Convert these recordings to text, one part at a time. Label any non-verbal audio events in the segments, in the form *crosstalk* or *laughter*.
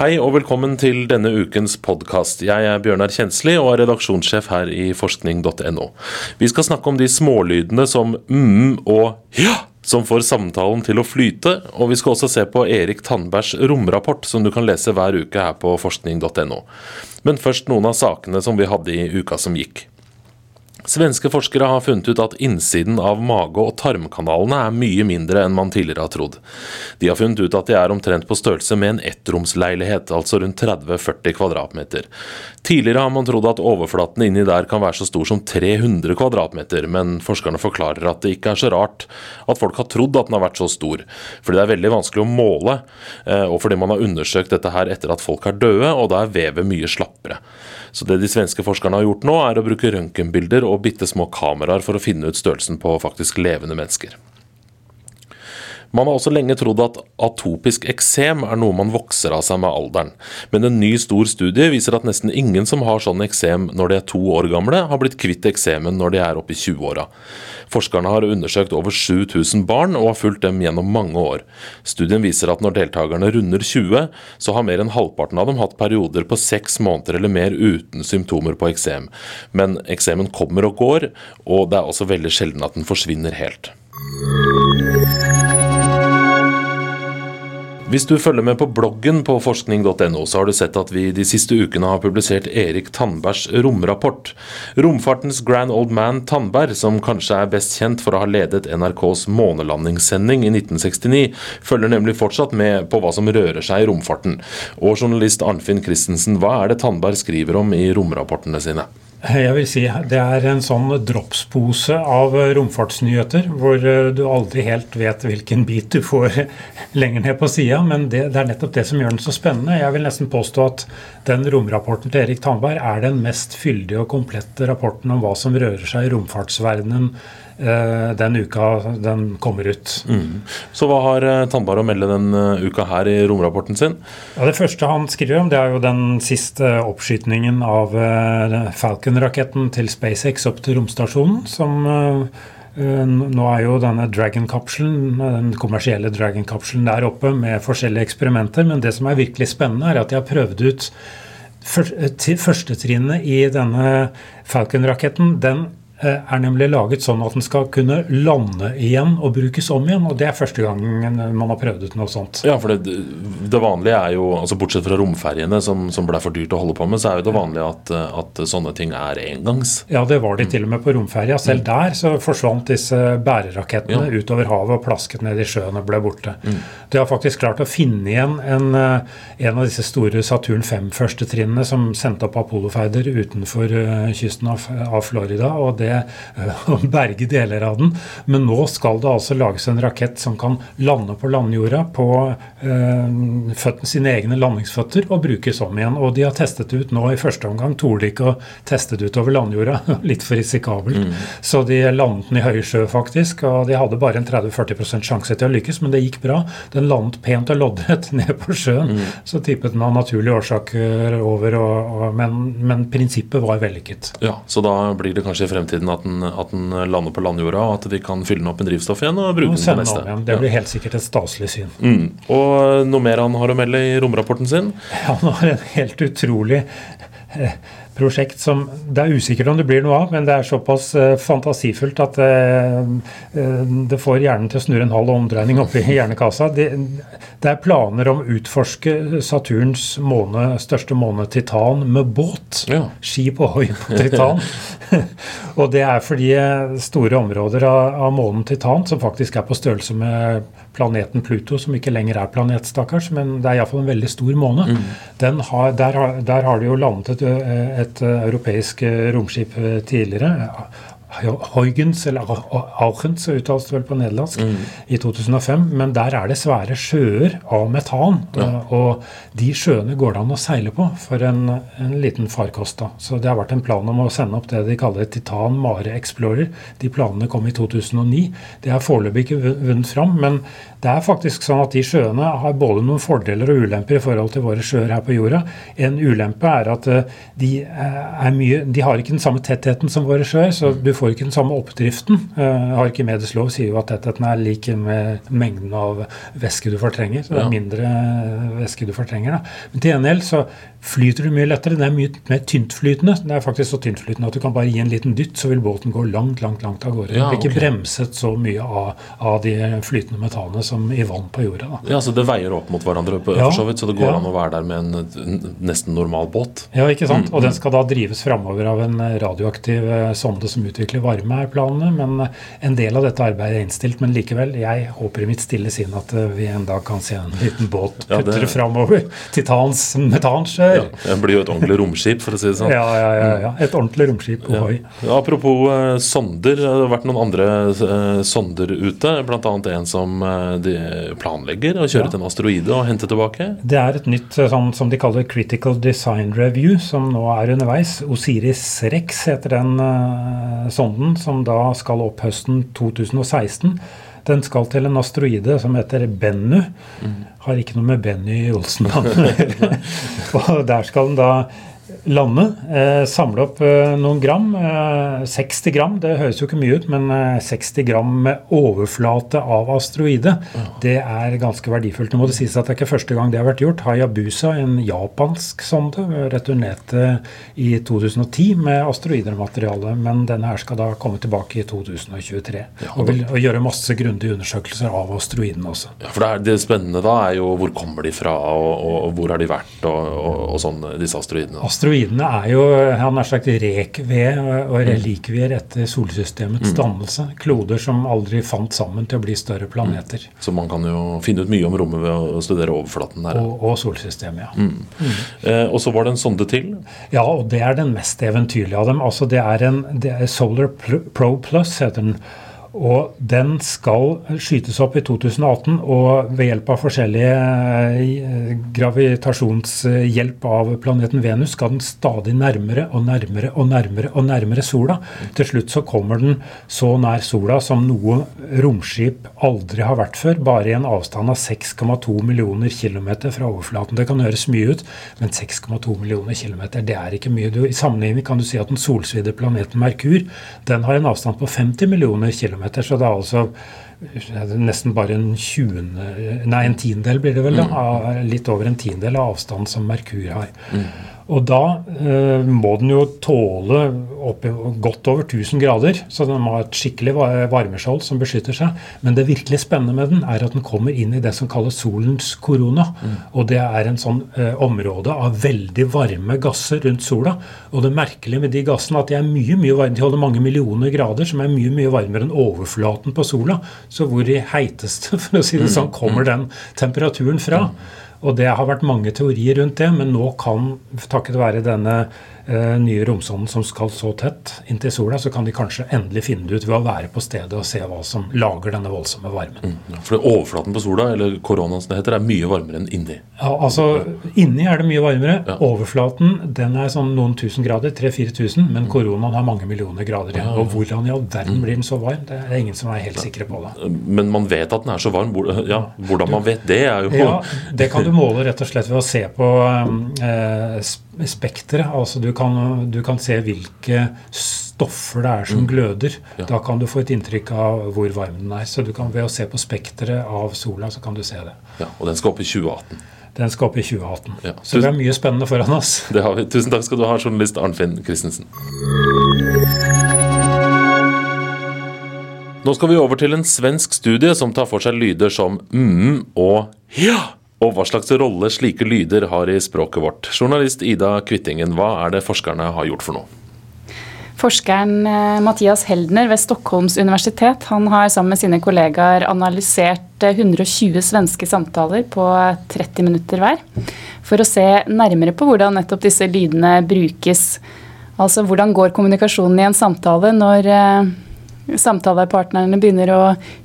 Hei og velkommen til denne ukens podkast. Jeg er Bjørnar Kjensli og er redaksjonssjef her i forskning.no. Vi skal snakke om de smålydene som mm og ja som får samtalen til å flyte, og vi skal også se på Erik Tandbergs romrapport, som du kan lese hver uke her på forskning.no. Men først noen av sakene som vi hadde i uka som gikk. Svenske forskere har funnet ut at innsiden av mage- og tarmkanalene er mye mindre enn man tidligere har trodd. De har funnet ut at de er omtrent på størrelse med en ettromsleilighet, altså rundt 30-40 kvadratmeter. Tidligere har man trodd at overflaten inni der kan være så stor som 300 kvadratmeter, men forskerne forklarer at det ikke er så rart at folk har trodd at den har vært så stor, fordi det er veldig vanskelig å måle, eh, og fordi man har undersøkt dette her etter at folk er døde, og da er vevet mye slappere. Så det de svenske forskerne har gjort nå, er å bruke røntgenbilder og bitte små kameraer for å finne ut størrelsen på faktisk levende mennesker. Man har også lenge trodd at atopisk eksem er noe man vokser av seg med alderen, men en ny stor studie viser at nesten ingen som har sånn eksem når de er to år gamle, har blitt kvitt eksemen når de er oppe i 20-åra. Forskerne har undersøkt over 7000 barn og har fulgt dem gjennom mange år. Studien viser at når deltakerne runder 20, så har mer enn halvparten av dem hatt perioder på seks måneder eller mer uten symptomer på eksem. Men eksemen kommer og går, og det er også veldig sjelden at den forsvinner helt. Hvis du følger med på bloggen på forskning.no, så har du sett at vi de siste ukene har publisert Erik Tandbergs romrapport. Romfartens grand old man Tandberg, som kanskje er best kjent for å ha ledet NRKs månelandingssending i 1969, følger nemlig fortsatt med på hva som rører seg i romfarten. Og journalist Arnfinn Christensen, hva er det Tandberg skriver om i romrapportene sine? Jeg vil si Det er en sånn dropspose av romfartsnyheter, hvor eh, du aldri helt vet hvilken bit du får *laughs* lenger ned på sida. Men det, det, er nettopp det som gjør den så spennende. Jeg vil nesten påstå at den romrapporten til Erik Tandberg er den mest fyldige og komplette rapporten om hva som rører seg i romfartsverdenen den uka den kommer ut. Mm. Så hva har eh, Tandberg å melde den eh, uka her i romrapporten sin? Ja, det første han skriver om, det er jo den siste oppskytningen av Falcon-raketten til SpaceX opp til romstasjonen. som nå er jo denne Dragon-kapselen, den kommersielle Dragon-kapselen der oppe med forskjellige eksperimenter. Men det som er virkelig spennende, er at de har prøvd ut Førstetrinnet i denne Falcon-raketten den Eh, er nemlig laget sånn at den skal kunne lande igjen og brukes om igjen. og Det er første gangen man har prøvd ut noe sånt. Ja, for det, det vanlige er jo, altså Bortsett fra romferjene, som, som ble for dyrt å holde på med, så er jo det vanlige at, at sånne ting er engangs. Ja, det var de til og med på romferja. Selv mm. der så forsvant disse bærerakettene ja. utover havet og plasket ned i sjøen og ble borte. Mm. De har faktisk klart å finne igjen en, eh, en av disse store Saturn 5-førstetrinnene som sendte opp Apollo-ferder utenfor uh, kysten av, av Florida. og det Eh, *laughs* å berge deler av den. Men nå skal det altså lages en rakett som kan lande på landjorda på eh, sine egne landingsføtter og brukes om igjen. Og de har testet det ut nå i første omgang. Torde de ikke å teste det ut over landjorda. *laughs* Litt for risikabelt. Mm. Så de landet den i høy sjø, faktisk. Og de hadde bare en 30-40 sjanse til å lykkes, men det gikk bra. Den landet pent og loddrett *laughs* ned på sjøen. Mm. Så tippet den av naturlige årsaker over, og, og, men, men prinsippet var vellykket. Ja, Så da blir det kanskje i fremtiden fremtiden at den, at den, lander på landjorda, og at vi kan fylle den opp med drivstoff igjen og bruke den til neste. Igjen. Det blir helt sikkert et staselig syn. Mm. Og noe mer han har å melde i romrapporten sin? Ja, han har en helt utrolig eh, prosjekt som det er usikkert om det blir noe av, men det er såpass uh, fantasifullt at uh, det får hjernen til å snurre en halv omdreining oppi hjernekassa. Det, det, er planer om å utforske Saturns måne, største måne, Titan, med båt. Ja. Skip ohoi på Titan. *laughs* og det er fordi store områder av, av månen Titan, som faktisk er på størrelse med planeten Pluto, som ikke lenger er planet, stakkars, men det er iallfall en veldig stor måne. Mm. Har, der, har, der, har, det jo landet et, et europeisk romskip tidligere. Huygens, eller Auchens uttales det vel på nederlandsk, mm. i 2005. Men der er det svære sjøer av metan. Ja. Og de sjøene går det an å seile på for en, en, liten farkost. da. Så det har vært en plan om å sende opp det de kaller Titan Mare Explorer. De planene kom i 2009. Det har foreløpig ikke vunnet fram. Men det er faktisk sånn at de sjøene har både noen fordeler og ulemper i forhold til våre sjøer her på jorda. En ulempe er at eh, de, eh, er mye, de har ikke den samme tettheten som våre sjøer. så du får ikke den samme oppdriften. Uh, Arkimedes lov sier jo at tettheten er lik med mengden av væske du fortrenger. Så det er mindre væske du fortrenger. Da. Men til gjengjeld så flyter du mye lettere. Det er mye mer tyntflytende. Det er faktisk så tyntflytende at du kan bare gi en liten dytt, så vil båten gå langt, langt langt av gårde. Ja, okay. blir ikke bremset så mye av, av, de flytende metallene som i vann på jorda. Da. Ja, Så det veier opp mot hverandre, på, ja, så vidt, så det går ja. an å være der med en nesten normal båt? Ja, ikke sant. Mm, og den skal da drives framover av en radioaktiv eh, sonde som utvikler varme, er planene. Men eh, en del av dette arbeidet er innstilt. Men likevel, jeg håper i mitt stille sinn at eh, vi en dag kan se en liten båt putre ja, det... framover. Titans metanskjør. Ja, det blir jo et ordentlig romskip, for å si det sånn. Ja, ja, ja. ja. Et ordentlig romskip. Ja. Ja, apropos eh, sonder. Det har vært noen andre eh, sonder ute. Bl.a. en som eh, de planlegger å kjøre til en asteroide og hente tilbake. Det er et nytt sånn som de kaller Critical Design Review, som nå er underveis. Osiris Rex heter den sonden, som da skal opp høsten 2016. Den skal til en asteroide som heter Bennu. Mm. Har ikke noe med Benny Olsen-navn å gjøre. *laughs* og der skal den da lande, eh, samle opp eh, noen gram. Eh, 60 gram, det høres jo ikke mye ut, men 60 eh, gram med overflate av asteroide, ja. det er ganske verdifullt. Nå må det sies at det er ikke første gang det har vært gjort. Hayabusa, en japansk sonde, returnerte i 2010 med asteroidemateriale, men denne her skal da komme tilbake i 2023. Ja, og vil og gjøre masse grundige undersøkelser av asteroidene også. Ja, for det, er, det, spennende da er jo hvor kommer de fra, og, og, og hvor har de vært, og, og sånn, disse asteroidene. Asteroidene er jo han har sagt rekved og relikvier etter solsystemets mm. dannelse. Kloder som aldri fant sammen til å bli større planeter. Mm. Så man kan jo finne ut mye om rommet ved å studere overflaten der. Og, og solsystemet, ja. Mm. Mm. Eh, og så var det en sonde til? Ja, og det er den mest eventyrlige av dem. Altså det er en det er Solar Pro Plus, heter den. Og den skal skytes opp i 2018, og ved hjelp av forskjellige eh, gravitasjonshjelp av planeten Venus skal den stadig nærmere og nærmere og nærmere og nærmere sola. Til slutt så kommer den så nær sola som noe romskip aldri har vært før, bare i en avstand av 6,2 millioner km fra overflaten. Det kan høres mye ut, men 6,2 millioner km, det er ikke mye. I sammenligning kan du si at den solsvidde planeten Merkur den har en avstand på 50 millioner km km, så det er altså nesten bare en 20, nei, en tiendedel blir det vel, da, av, litt over en tiendedel av avstanden som Merkur har. Mm. Og da eh, må den jo tåle opp, godt over 1000 grader, så den må ha et skikkelig varmeskjold som beskytter seg. Men det virkelig spennende med den er at den kommer inn i det som kalles solens korona. Mm. Og det er en sånn eh, område av veldig varme gasser rundt sola. Og det merkelige med de gassene at de er mye, mye varme, de holder mange millioner grader, som er mye mye varmere enn overflaten på sola. Så hvor i heiteste, *laughs* for å si det sånn, kommer den temperaturen fra? Og det har vært mange teorier rundt det, men nå kan, takket være denne nye romsonden som skal så tett inntil sola, så kan de kanskje endelig finne det ut ved å være på stedet og se hva som lager denne voldsomme varmen. Mm, for overflaten på sola, eller koronaen som det heter, er mye varmere enn inni? Ja, altså Inni er det mye varmere. Ja. Overflaten den er sånn noen tusen grader, 3000-4000, men mm. koronaen har mange millioner grader igjen. Og hvordan i all verden mm. blir den så varm? Det er ingen som er helt sikre på det. Men man vet at den er så varm. Ja, Hvordan man vet det, er jo Ja, *laughs* Det kan du måle rett og slett ved å se på eh, spekteret. Altså du kan, du kan, se hvilke stoffer det er som mm. gløder. Ja. Da kan du få et inntrykk av hvor varm den er. Så du kan ved å se på spekteret av sola, så kan du se det. Ja, Og den skal opp i 2018? Den skal opp i 2018. Ja. Så det er mye spennende foran oss. *laughs* Det har vi. Tusen takk skal du ha, journalist Arnfinn Christensen. Nå skal vi over til en svensk studie som tar for seg lyder som mm og ja og hva slags rolle slike lyder har i språket vårt. Journalist Ida Kvittingen, hva er det forskerne har gjort for noe? Forskeren eh, Mathias Heldner ved Stockholms universitet han har sammen med sine kollegaer analysert 120 eh, svenske samtaler på 30 minutter hver, for å se nærmere på hvordan nettopp disse lydene brukes. Altså hvordan går kommunikasjonen i en samtale når eh, samtalepartnerne begynner å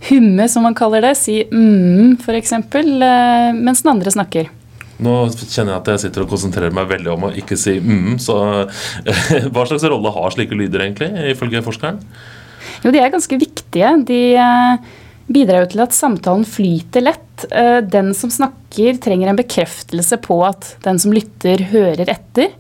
humme, som man kaller det, si mm f.eks., eh, mens den andre snakker. Nå kjenner jeg at jeg sitter og konsentrerer meg veldig om å ikke si mm, så *laughs* hva slags rolle har slike lyder egentlig, ifølge forskeren? Jo, de er ganske viktige. De eh, bidrar jo til at samtalen flyter lett. Eh, den som snakker, trenger en bekreftelse på at den som lytter, hører etter.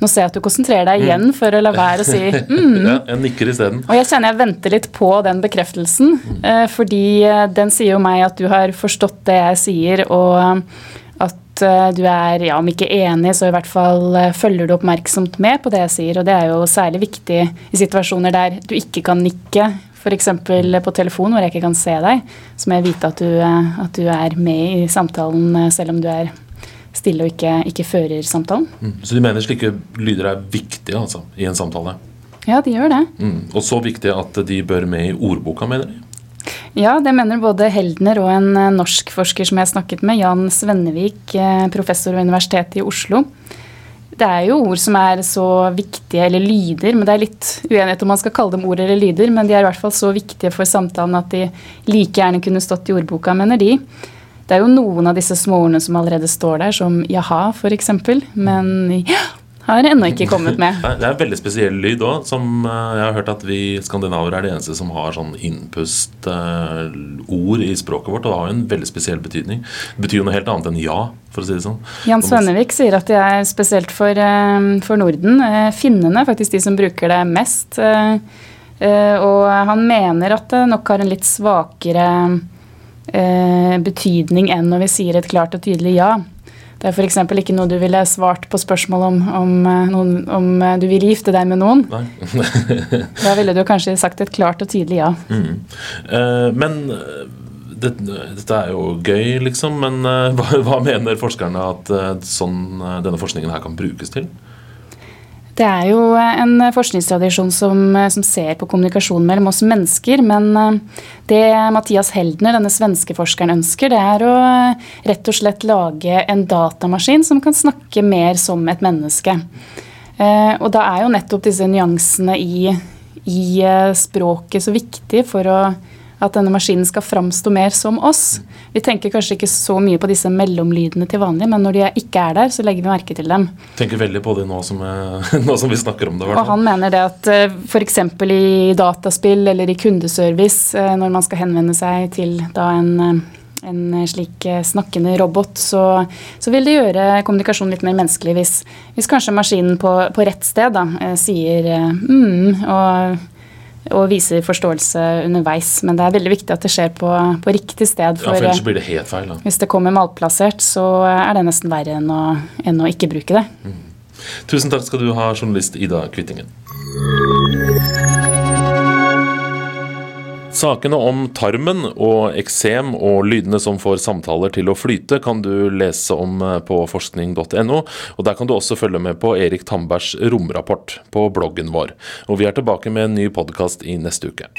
Nå ser jeg at du konsentrerer deg igjen Mm. for å la være å si *laughs* mm. Ja, jeg nikker isteden. Og jeg kjenner jeg venter litt på den bekreftelsen, mm. fordi eh, den sier jo meg at du har forstått det jeg sier, og eh, at eh, du er, ja, om ikke enig, så i hvert fall eh, følger du oppmerksomt med på det jeg sier. Og det er jo særlig viktig i situasjoner der du ikke kan nikke, f.eks. på telefon hvor jeg ikke kan se deg. Så må jeg vite at du, eh, at du er med i samtalen, eh, selv om du er stille og ikke, ikke fører samtalen. Mm. Så du mener slike lyder er viktige altså, i en samtale? Ja, de gjør det. Mm. Og så viktige at de bør med i ordboka, mener de? Ja, det mener både Heldner og en eh, norsk forsker som jeg har snakket med, Jan Svennevik, eh, professor ved Universitetet i Oslo. Det er jo ord som er så viktige, eller lyder, men det er litt uenighet om man skal kalle dem ord eller lyder, men de er i hvert fall så viktige for samtalen at de like gjerne kunne stått i ordboka, mener de. Det er jo noen av disse småordene som allerede står der, som jaha, f.eks., men ja, har ennå ikke kommet med. *laughs* Det er en veldig spesiell lyd òg, som eh, jeg har hørt at vi skandinaver er de eneste som har sånn innpust-ord i språket vårt. Og det har jo en veldig spesiell betydning. Det betyr jo noe helt annet enn ja, for å si det sånn. Jan Svennevik sier at det er spesielt for, eh, for Norden. Eh, Finnene er faktisk de som bruker det mest. eh, eh, Og han mener at det nok har en litt svakere eh, betydning enn når vi sier et klart og tydelig ja. Det er f.eks. ikke noe du ville svart på spørsmål om, om, eh, noen, om eh, du ville gifte deg med noen. *laughs* Da ville du kanskje sagt et klart og tydelig ja. Mm. Eh, men eh, det, dette er jo gøy, liksom. Men *laughs* hva, hva mener forskerne at sånn, denne forskningen her kan brukes til? Det er jo en forskningstradisjon som, som ser på kommunikasjon mellom oss mennesker, men eh, det Mathias Heldner, denne svenske forskeren, ønsker, det er å eh, rett og slett lage en datamaskin som kan snakke mer som et menneske. Eh, Og da er jo nettopp disse nyansene i, i eh, språket så viktig for å, at denne maskinen skal framstå mer som oss. Vi tenker kanskje ikke så mye på disse mellomlydene til vanlig, men når de ikke er der, så legger vi merke til dem. Tenker veldig på det nå som, eh, *laughs* nå som vi snakker om det. hvertfall. Og han mener det at f.eks. i dataspill eller i kundeservice, eh, når man skal henvende seg til da en, eh, en slik eh, snakkende robot, så, så vil det gjøre kommunikasjon litt mer menneskelig hvis, hvis kanskje maskinen på, på rett sted da, eh, sier eh, mm og, og viser forståelse underveis. Men det er veldig viktig at det skjer på, på riktig sted. Ja, for For, ellers eh, blir det helt feil. Da. hvis det kommer malplassert, så er det nesten verre enn å, enn å ikke bruke det. Tusen takk skal du ha, journalist Ida Kvittingen. Sakene om tarmen og eksem og lydene som får samtaler til å flyte, kan du lese om eh, på forskning.no. og Der kan du også følge med på Erik Tambergs romrapport på bloggen vår. Og Vi er tilbake med en ny podkast i neste uke.